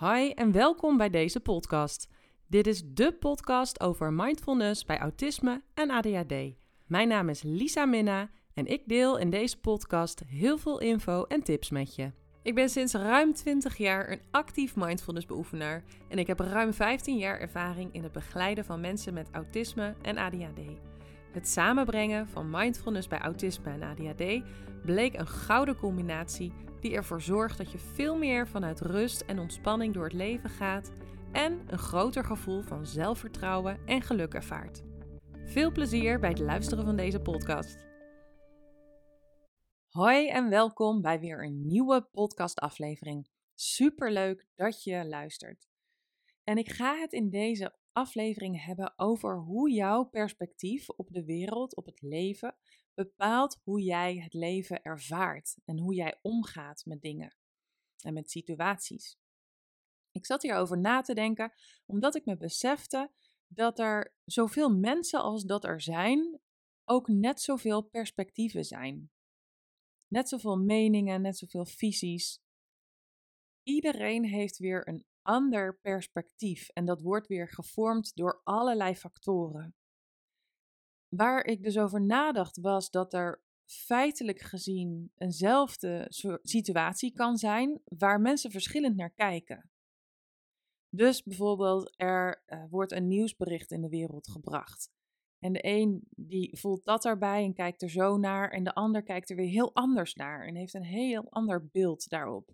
Hi en welkom bij deze podcast. Dit is de podcast over mindfulness bij autisme en ADHD. Mijn naam is Lisa Minna en ik deel in deze podcast heel veel info en tips met je. Ik ben sinds ruim 20 jaar een actief mindfulness beoefenaar en ik heb ruim 15 jaar ervaring in het begeleiden van mensen met autisme en ADHD. Het samenbrengen van mindfulness bij autisme en ADHD bleek een gouden combinatie die ervoor zorgt dat je veel meer vanuit rust en ontspanning door het leven gaat en een groter gevoel van zelfvertrouwen en geluk ervaart. Veel plezier bij het luisteren van deze podcast. Hoi en welkom bij weer een nieuwe podcastaflevering. Superleuk dat je luistert. En ik ga het in deze aflevering hebben over hoe jouw perspectief op de wereld, op het leven, bepaalt hoe jij het leven ervaart en hoe jij omgaat met dingen en met situaties. Ik zat hierover na te denken omdat ik me besefte dat er zoveel mensen als dat er zijn, ook net zoveel perspectieven zijn. Net zoveel meningen, net zoveel visies. Iedereen heeft weer een ander perspectief en dat wordt weer gevormd door allerlei factoren. Waar ik dus over nadacht was dat er feitelijk gezien eenzelfde situatie kan zijn waar mensen verschillend naar kijken. Dus bijvoorbeeld er uh, wordt een nieuwsbericht in de wereld gebracht. En de een die voelt dat erbij en kijkt er zo naar en de ander kijkt er weer heel anders naar en heeft een heel ander beeld daarop.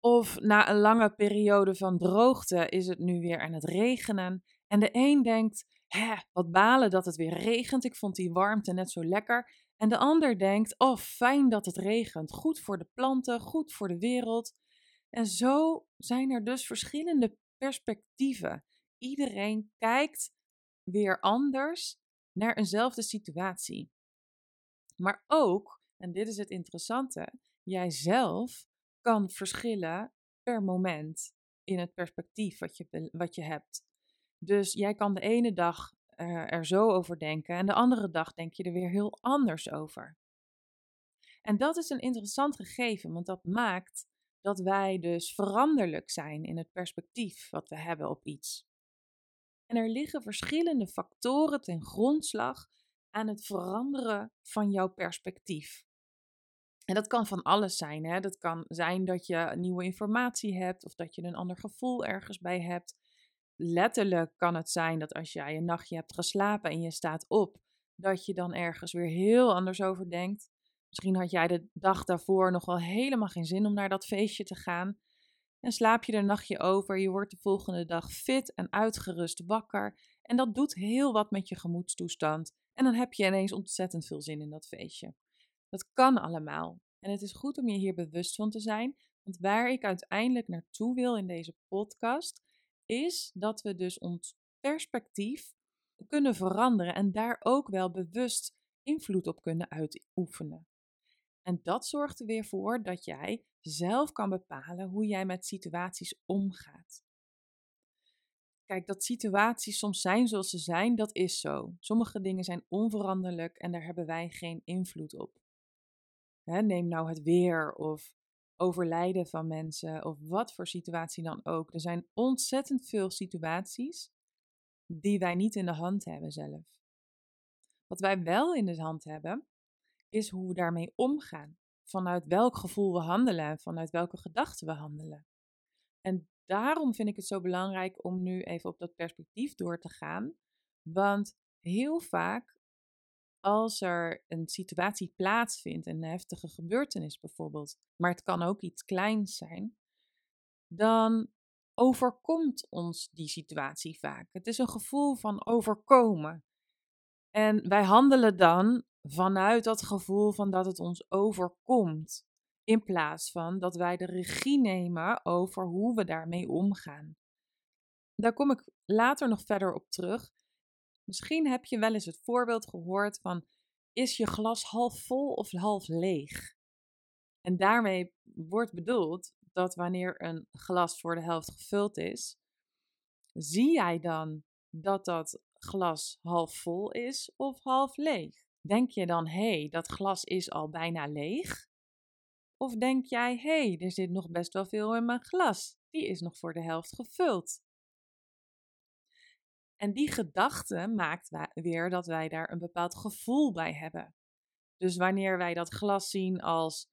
Of na een lange periode van droogte is het nu weer aan het regenen en de een denkt, hè, wat balen dat het weer regent. Ik vond die warmte net zo lekker. En de ander denkt, oh, fijn dat het regent. Goed voor de planten, goed voor de wereld. En zo zijn er dus verschillende perspectieven. Iedereen kijkt weer anders naar eenzelfde situatie. Maar ook, en dit is het interessante, jij zelf kan verschillen per moment in het perspectief wat je, wat je hebt. Dus jij kan de ene dag uh, er zo over denken en de andere dag denk je er weer heel anders over. En dat is een interessant gegeven, want dat maakt dat wij dus veranderlijk zijn in het perspectief wat we hebben op iets. En er liggen verschillende factoren ten grondslag aan het veranderen van jouw perspectief. En dat kan van alles zijn. Hè? Dat kan zijn dat je nieuwe informatie hebt of dat je een ander gevoel ergens bij hebt letterlijk kan het zijn dat als jij een nachtje hebt geslapen en je staat op, dat je dan ergens weer heel anders over denkt. Misschien had jij de dag daarvoor nog wel helemaal geen zin om naar dat feestje te gaan. En slaap je er een nachtje over, je wordt de volgende dag fit en uitgerust wakker. En dat doet heel wat met je gemoedstoestand. En dan heb je ineens ontzettend veel zin in dat feestje. Dat kan allemaal. En het is goed om je hier bewust van te zijn. Want waar ik uiteindelijk naartoe wil in deze podcast, is dat we dus ons perspectief kunnen veranderen en daar ook wel bewust invloed op kunnen uitoefenen. En dat zorgt er weer voor dat jij zelf kan bepalen hoe jij met situaties omgaat. Kijk, dat situaties soms zijn zoals ze zijn, dat is zo. Sommige dingen zijn onveranderlijk en daar hebben wij geen invloed op. neem nou het weer of overlijden van mensen of wat voor situatie dan ook. Er zijn ontzettend veel situaties die wij niet in de hand hebben zelf. Wat wij wel in de hand hebben, is hoe we daarmee omgaan. Vanuit welk gevoel we handelen, vanuit welke gedachten we handelen. En daarom vind ik het zo belangrijk om nu even op dat perspectief door te gaan. Want heel vaak als er een situatie plaatsvindt, een heftige gebeurtenis bijvoorbeeld, maar het kan ook iets kleins zijn, dan overkomt ons die situatie vaak. Het is een gevoel van overkomen. En wij handelen dan vanuit dat gevoel van dat het ons overkomt, in plaats van dat wij de regie nemen over hoe we daarmee omgaan. Daar kom ik later nog verder op terug. Misschien heb je wel eens het voorbeeld gehoord van: is je glas half vol of half leeg? En daarmee wordt bedoeld dat wanneer een glas voor de helft gevuld is, zie jij dan dat dat glas half vol is of half leeg? Denk je dan, hé, hey, dat glas is al bijna leeg? Of denk jij, hé, hey, er zit nog best wel veel in mijn glas. die is nog voor de helft gevuld. En die gedachte maakt weer dat wij daar een bepaald gevoel bij hebben. Dus wanneer wij dat glas zien als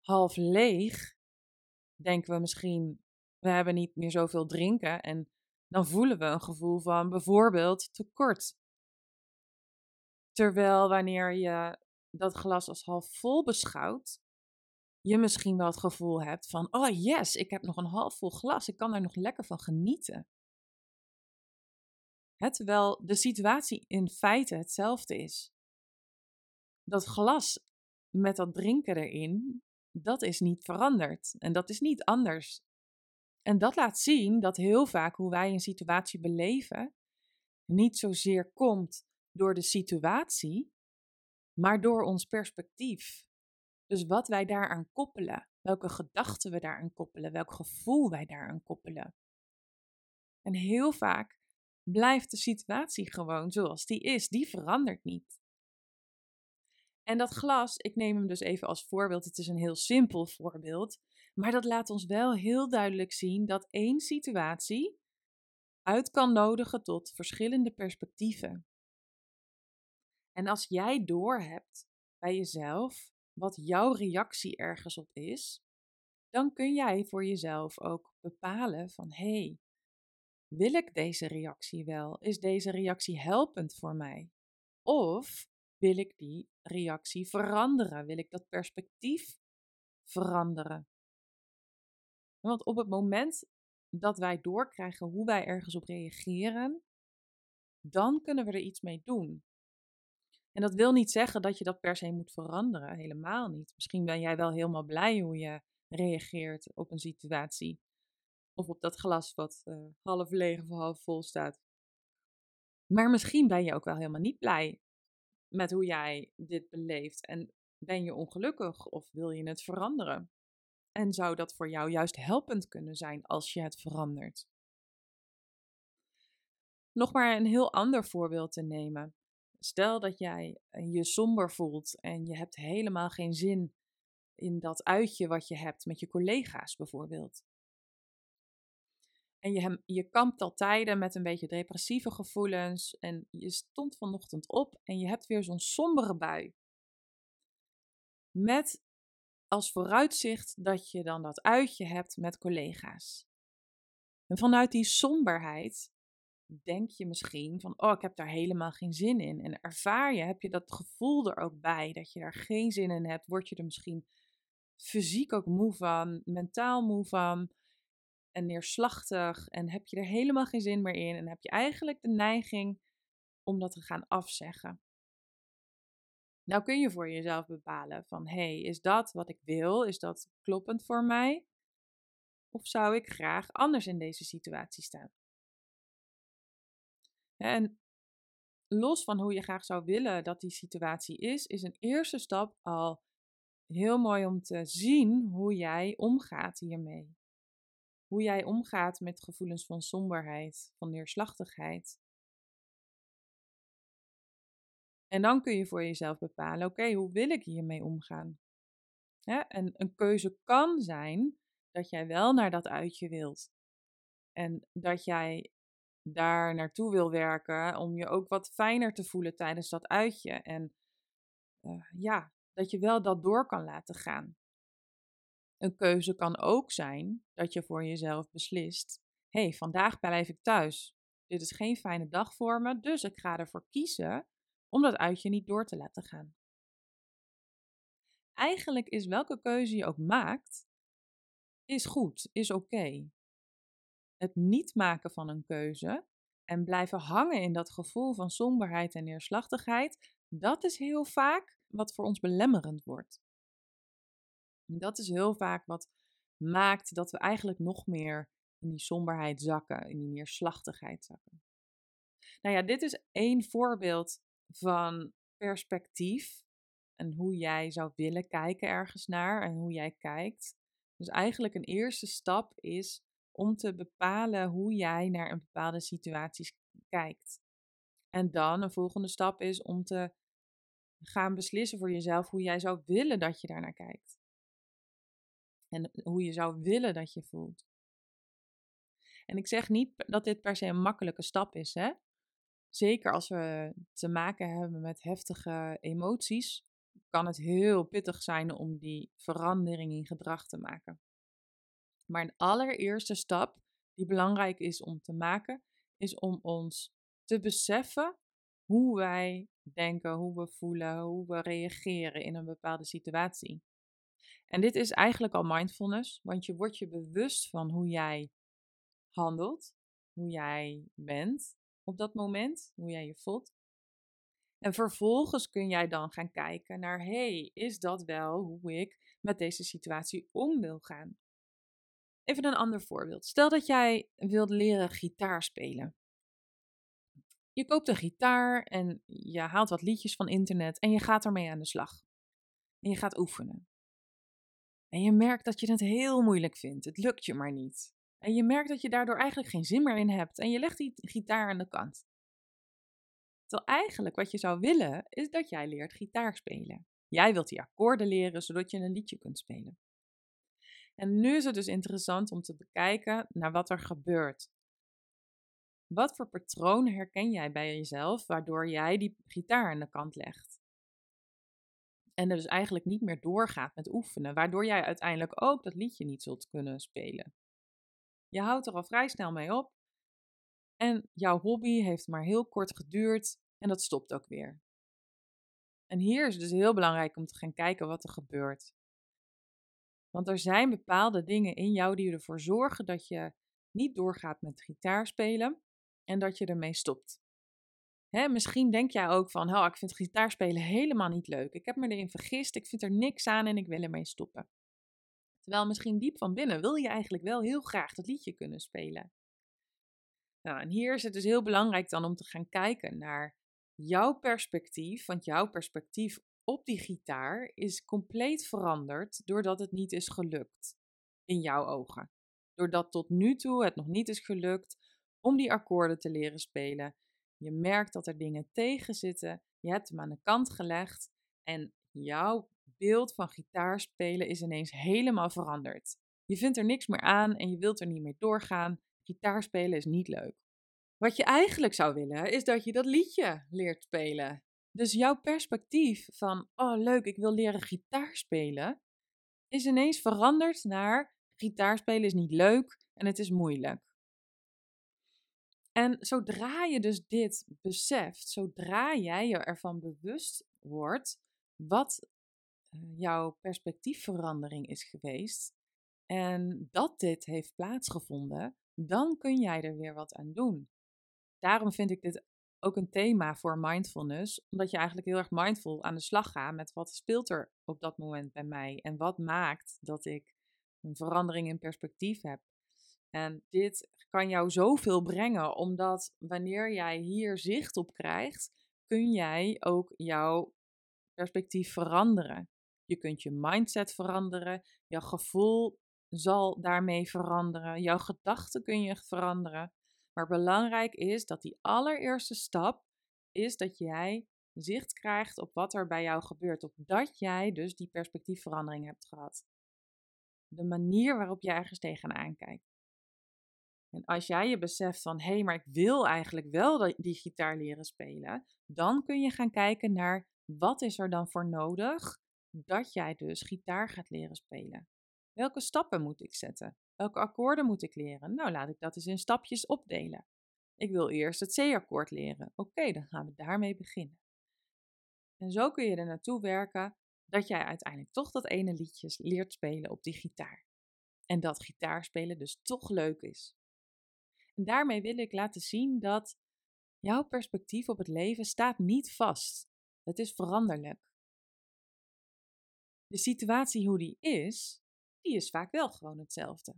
half leeg, denken we misschien, we hebben niet meer zoveel drinken en dan voelen we een gevoel van bijvoorbeeld tekort. Terwijl wanneer je dat glas als half vol beschouwt, je misschien wel het gevoel hebt van, oh yes, ik heb nog een half vol glas, ik kan daar nog lekker van genieten. Terwijl de situatie in feite hetzelfde is. Dat glas met dat drinken erin, dat is niet veranderd en dat is niet anders. En dat laat zien dat heel vaak hoe wij een situatie beleven niet zozeer komt door de situatie, maar door ons perspectief. Dus wat wij daaraan koppelen, welke gedachten we daaraan koppelen, welk gevoel wij daaraan koppelen. En heel vaak blijft de situatie gewoon zoals die is, die verandert niet. En dat glas, ik neem hem dus even als voorbeeld, het is een heel simpel voorbeeld, maar dat laat ons wel heel duidelijk zien dat één situatie uit kan nodigen tot verschillende perspectieven. En als jij doorhebt bij jezelf wat jouw reactie ergens op is, dan kun jij voor jezelf ook bepalen van hé, hey, wil ik deze reactie wel? Is deze reactie helpend voor mij? Of wil ik die reactie veranderen? Wil ik dat perspectief veranderen? Want op het moment dat wij doorkrijgen hoe wij ergens op reageren, dan kunnen we er iets mee doen. En dat wil niet zeggen dat je dat per se moet veranderen, helemaal niet. Misschien ben jij wel helemaal blij hoe je reageert op een situatie. Of op dat glas wat uh, half leeg of half vol staat. Maar misschien ben je ook wel helemaal niet blij met hoe jij dit beleeft. En ben je ongelukkig of wil je het veranderen? En zou dat voor jou juist helpend kunnen zijn als je het verandert? Nog maar een heel ander voorbeeld te nemen. Stel dat jij eh, je somber voelt en je hebt helemaal geen zin in dat uitje wat je hebt met je collega's bijvoorbeeld. En je, je kampt al tijden met een beetje depressieve gevoelens en je stond vanochtend op en je hebt weer zo'n sombere bui. Met als vooruitzicht dat je dan dat uitje hebt met collega's. En vanuit die somberheid denk je misschien van, oh, ik heb daar helemaal geen zin in. En ervaar je, heb je dat gevoel er ook bij dat je daar geen zin in hebt, word je er misschien fysiek ook moe van, mentaal moe van en neerslachtig en heb je er helemaal geen zin meer in en heb je eigenlijk de neiging om dat te gaan afzeggen. Nou kun je voor jezelf bepalen van, hey, is dat wat ik wil? Is dat kloppend voor mij? Of zou ik graag anders in deze situatie staan? En los van hoe je graag zou willen dat die situatie is, is een eerste stap al heel mooi om te zien hoe jij omgaat hiermee. Hoe jij omgaat met gevoelens van somberheid, van neerslachtigheid. En dan kun je voor jezelf bepalen: oké, hoe wil ik hiermee omgaan? en een keuze kan zijn dat jij wel naar dat uitje wilt. En dat jij daar naartoe wil werken om je ook wat fijner te voelen tijdens dat uitje. En uh, ja, dat je wel dat door kan laten gaan. Een keuze kan ook zijn dat je voor jezelf beslist: hé, hey, vandaag blijf ik thuis. Dit is geen fijne dag voor me, dus ik ga ervoor kiezen om dat uitje niet door te laten gaan. Eigenlijk is welke keuze je ook maakt, is goed, is oké het niet maken van een keuze en blijven hangen in dat gevoel van somberheid en neerslachtigheid, dat is heel vaak wat voor ons belemmerend wordt. Dat is heel vaak wat maakt dat we eigenlijk nog meer in die somberheid zakken, in die neerslachtigheid zakken. Nou ja, dit is één voorbeeld van perspectief en hoe jij zou willen kijken ergens naar en hoe jij kijkt. Dus eigenlijk een eerste stap is om te bepalen hoe jij naar een bepaalde situatie kijkt. En dan een volgende stap is om te gaan beslissen voor jezelf hoe jij zou willen dat je daarnaar kijkt. En hoe je zou willen dat je voelt. En ik zeg niet dat dit per se een makkelijke stap is, hè? Zeker als we te maken hebben met heftige emoties, kan het heel pittig zijn om die verandering in gedrag te maken. Maar een allereerste stap die belangrijk is om te maken, is om ons te beseffen hoe wij denken, hoe we voelen, hoe we reageren in een bepaalde situatie. En dit is eigenlijk al mindfulness, want je wordt je bewust van hoe jij handelt, hoe jij bent op dat moment, hoe jij je voelt. En vervolgens kun jij dan gaan kijken naar, hey, is dat wel hoe ik met deze situatie om wil gaan? Even een ander voorbeeld. Stel dat jij wilt leren gitaar spelen. Je koopt een gitaar en je haalt wat liedjes van internet en je gaat ermee aan de slag. En je gaat oefenen. En je merkt dat je het heel moeilijk vindt. Het lukt je maar niet. En je merkt dat je daardoor eigenlijk geen zin meer in hebt. En je legt die gitaar aan de kant. Terwijl eigenlijk wat je zou willen, is dat jij leert gitaar spelen. Jij wilt die akkoorden leren, zodat je een liedje kunt spelen. En nu is het dus interessant om te bekijken naar wat er gebeurt. Wat voor patroon herken jij bij jezelf waardoor jij die gitaar aan de kant legt? En er dus eigenlijk niet meer doorgaat met oefenen, waardoor jij uiteindelijk ook dat liedje niet zult kunnen spelen. Je houdt er al vrij snel mee op en jouw hobby heeft maar heel kort geduurd en dat stopt ook weer. En hier is het dus heel belangrijk om te gaan kijken wat er gebeurt. Want er zijn bepaalde dingen in jou die ervoor zorgen dat je niet doorgaat met gitaar spelen en dat je ermee stopt. Hè, misschien denk jij ook van, oh, ik vind gitaarspelen helemaal niet leuk. Ik heb me erin vergist, ik vind er niks aan en ik wil ermee stoppen. Terwijl misschien diep van binnen wil je eigenlijk wel heel graag dat liedje kunnen spelen. Nou, en hier is het dus heel belangrijk dan om te gaan kijken naar jouw perspectief, want jouw perspectief op die gitaar is compleet veranderd doordat het niet is gelukt in jouw ogen. Doordat tot nu toe het nog niet is gelukt om die akkoorden te leren spelen. Je merkt dat er dingen tegen zitten, je hebt hem aan de kant gelegd en jouw beeld van gitaarspelen is ineens helemaal veranderd. Je vindt er niks meer aan en je wilt er niet meer doorgaan. Gitaarspelen is niet leuk. Wat je eigenlijk zou willen, is dat je dat liedje leert spelen. Dus jouw perspectief van, oh leuk, ik wil leren gitaar spelen, is ineens veranderd naar, gitaarspelen is niet leuk en het is moeilijk. En zodra je dus dit beseft, zodra jij je ervan bewust wordt wat eh, jouw perspectiefverandering is geweest en dat dit heeft plaatsgevonden, dan kun jij er weer wat aan doen. Daarom vind ik dit ook een thema voor mindfulness, omdat je eigenlijk heel erg mindful aan de slag gaat met wat speelt er op dat moment bij mij en wat maakt dat ik een verandering in perspectief heb. En dit kan jou zoveel brengen, omdat wanneer jij hier zicht op krijgt, kun jij ook jouw perspectief veranderen. Je kunt je mindset veranderen, jouw gevoel zal daarmee veranderen, jouw gedachten kun je veranderen. Maar belangrijk is dat die allereerste stap is dat jij zicht krijgt op wat er bij jou gebeurt, op dat jij dus die perspectiefverandering hebt gehad. De manier waarop je ergens tegenaan kijkt. En als jij je beseft van hé, hey, maar ik wil eigenlijk wel die gitaar leren spelen, dan kun je gaan kijken naar wat is er dan voor nodig dat jij dus gitaar gaat leren spelen. Welke stappen moet ik zetten? Welke akkoorden moet ik leren? Nou, laat ik dat eens in stapjes opdelen. Ik wil eerst het C-akkoord leren. Oké, dan gaan we daarmee beginnen. En zo kun je er naartoe werken dat jij uiteindelijk toch dat ene liedje leert spelen op die gitaar. En dat gitaarspelen dus toch leuk is. En daarmee wil ik laten zien dat jouw perspectief op het leven staat niet vast. Het is veranderlijk. De situatie hoe die is, die is vaak wel gewoon hetzelfde.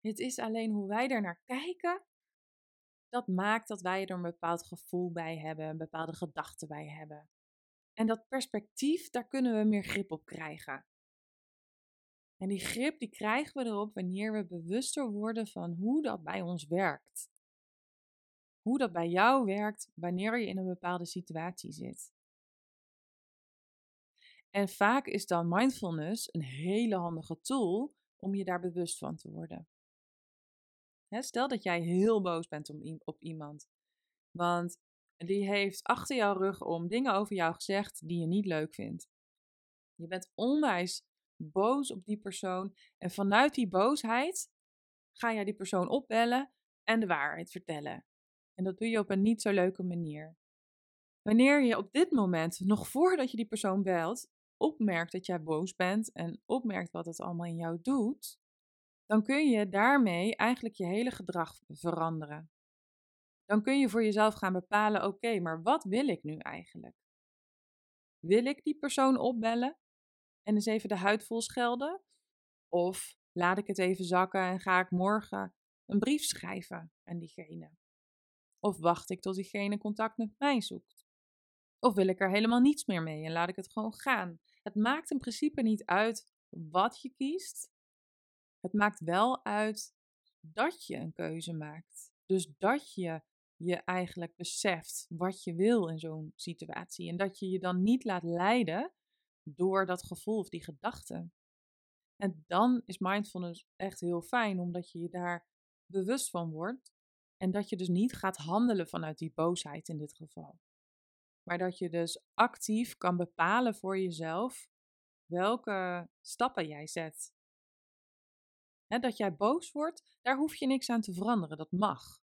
Het is alleen hoe wij er naar kijken, dat maakt dat wij er een bepaald gevoel bij hebben, een bepaalde gedachte bij hebben. En dat perspectief, daar kunnen we meer grip op krijgen. En die grip die krijgen we erop wanneer we bewuster worden van hoe dat bij ons werkt. Hoe dat bij jou werkt wanneer je in een bepaalde situatie zit. En vaak is dan mindfulness een hele handige tool om je daar bewust van te worden. stel dat jij heel boos bent op iemand. Want die heeft achter jouw rug om dingen over jou gezegd die je niet leuk vindt. Je bent onwijs boos op die persoon. En vanuit die boosheid ga jij die persoon opbellen en de waarheid vertellen. En dat doe je op een niet zo leuke manier. Wanneer je op dit moment, nog voordat je die persoon belt, opmerkt dat jij boos bent en opmerkt wat het allemaal in jou doet, dan kun je daarmee eigenlijk je hele gedrag veranderen. Dan kun je voor jezelf gaan bepalen: oké, maar wat wil ik nu eigenlijk? Wil ik die persoon opbellen en eens even de huid vol schelden? Of laat ik het even zakken en ga ik morgen een brief schrijven aan diegene? Of wacht ik tot diegene contact met mij zoekt? Of wil ik er helemaal niets meer mee en laat ik het gewoon gaan? Het maakt in principe niet uit wat je kiest. Het maakt wel uit dat je een keuze maakt. Dus dat je je eigenlijk beseft wat je wil in zo'n situatie. En dat je je dan niet laat leiden door dat gevoel of die gedachte. En dan is mindfulness echt heel fijn, omdat je je daar bewust van wordt. En dat je dus niet gaat handelen vanuit die boosheid in dit geval. Maar dat je dus actief kan bepalen voor jezelf welke stappen jij zet. dat jij boos wordt, daar hoef je niks aan te veranderen. Dat mag.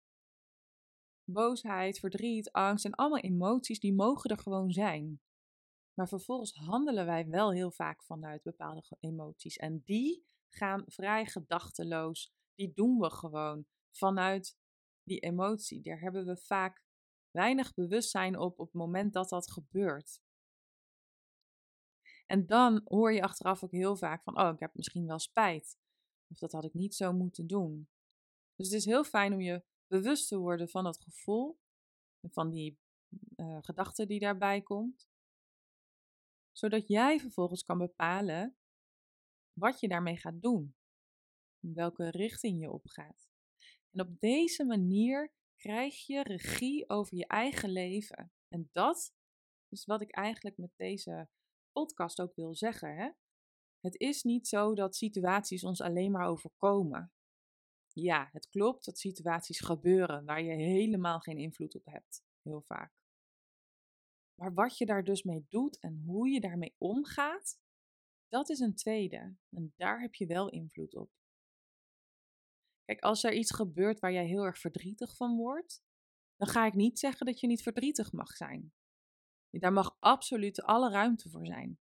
Boosheid, verdriet, angst en allemaal emoties, die mogen er gewoon zijn. Maar vervolgens handelen wij wel heel vaak vanuit bepaalde emoties. En die gaan vrij gedachteloos. Die doen we gewoon vanuit die emotie. Daar hebben we vaak weinig bewustzijn op op het moment dat dat gebeurt. En dan hoor je achteraf ook heel vaak van, oh, ik heb misschien wel spijt. Of dat had ik niet zo moeten doen. Dus het is heel fijn om je bewust te worden van dat gevoel. Van die uh, gedachte die daarbij komt. Zodat jij vervolgens kan bepalen wat je daarmee gaat doen. In welke richting je opgaat. En op deze manier krijg je regie over je eigen leven. En dat is wat ik eigenlijk met deze podcast ook wil zeggen. Hè? Het is niet zo dat situaties ons alleen maar overkomen. Ja, het klopt dat situaties gebeuren waar je helemaal geen invloed op hebt, heel vaak. Maar wat je daar dus mee doet en hoe je daarmee omgaat, dat is een tweede. En daar heb je wel invloed op. Kijk, als er iets gebeurt waar jij heel erg verdrietig van wordt, dan ga ik niet zeggen dat je niet verdrietig mag zijn. Daar mag absoluut alle ruimte voor zijn.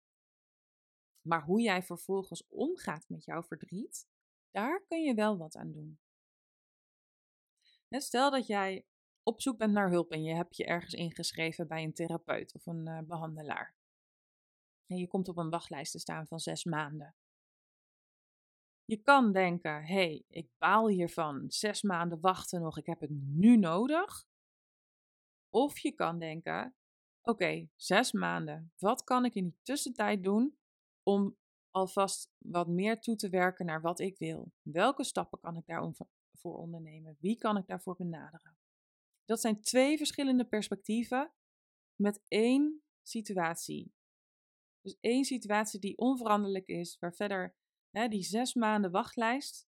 Maar hoe jij vervolgens omgaat met jouw verdriet, daar kun je wel wat aan doen. Stel dat jij op zoek bent naar hulp en je hebt je ergens ingeschreven bij een therapeut of een uh, behandelaar. En je komt op een wachtlijst te staan van zes maanden. Je kan denken, hé, hey, ik baal hiervan, zes maanden wachten nog, ik heb het nu nodig. Of je kan denken, oké, zes maanden, wat kan ik in die tussentijd doen om alvast wat meer toe te werken naar wat ik wil? Welke stappen kan ik daarvoor ondernemen? Wie kan ik daarvoor benaderen? Dat zijn twee verschillende perspectieven met één situatie. Dus één situatie die onveranderlijk is, waar verder hè, die zes maanden wachtlijst.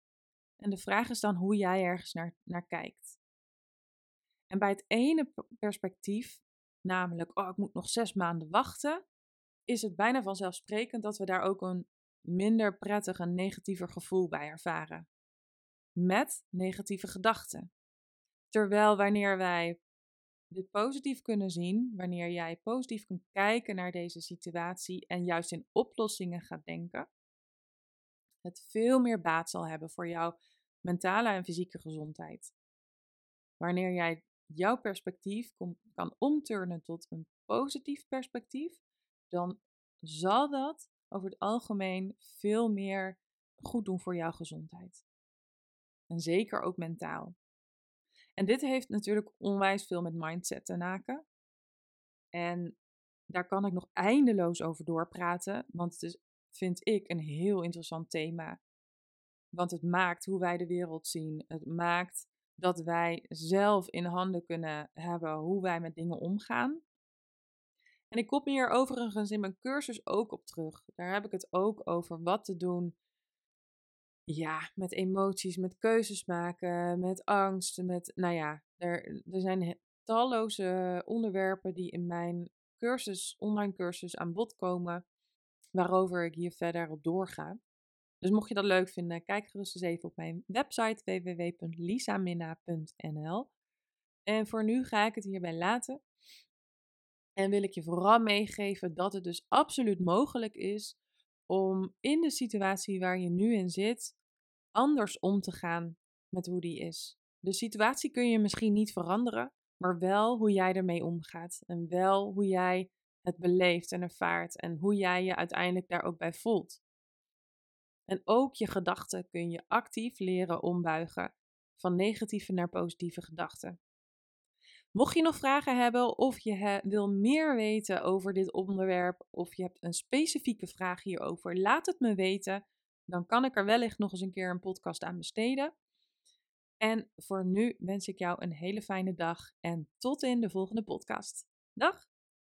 En de vraag is dan hoe jij ergens naar, naar kijkt. En bij het ene perspectief, namelijk, oh, ik moet nog zes maanden wachten, is het bijna vanzelfsprekend dat we daar ook een minder prettig en negatiever gevoel bij ervaren. Met negatieve gedachten. Terwijl wanneer wij dit positief kunnen zien, wanneer jij positief kunt kijken naar deze situatie en juist in oplossingen gaat denken, het veel meer baat zal hebben voor jouw mentale en fysieke gezondheid. Wanneer jij jouw perspectief kan omturnen tot een positief perspectief, dan zal dat over het algemeen veel meer goed doen voor jouw gezondheid. En zeker ook mentaal. En dit heeft natuurlijk onwijs veel met mindset te maken. En daar kan ik nog eindeloos over doorpraten, want het is, vind ik, een heel interessant thema. Want het maakt hoe wij de wereld zien. Het maakt dat wij zelf in handen kunnen hebben hoe wij met dingen omgaan. En ik kom hier overigens in mijn cursus ook op terug. Daar heb ik het ook over wat te doen ja, met emoties, met keuzes maken, met angst, met, nou ja, er, er zijn talloze onderwerpen die in mijn cursus, online cursus aan bod komen, waarover ik hier verder op doorga. Dus mocht je dat leuk vinden, kijk gerust eens even op mijn website www.lisaminna.nl. En voor nu ga ik het hierbij laten. En wil ik je vooral meegeven dat het dus absoluut mogelijk is om in de situatie waar je nu in zit anders om te gaan met hoe die is. De situatie kun je misschien niet veranderen, maar wel hoe jij ermee omgaat en wel hoe jij het beleeft en ervaart en hoe jij je uiteindelijk daar ook bij voelt. En ook je gedachten kun je actief leren ombuigen van negatieve naar positieve gedachten. Mocht je nog vragen hebben of je wil meer weten over dit onderwerp of je hebt een specifieke vraag hierover, laat het me weten. Dan kan ik er wellicht nog eens een keer een podcast aan besteden. En voor nu wens ik jou een hele fijne dag en tot in de volgende podcast. Dag!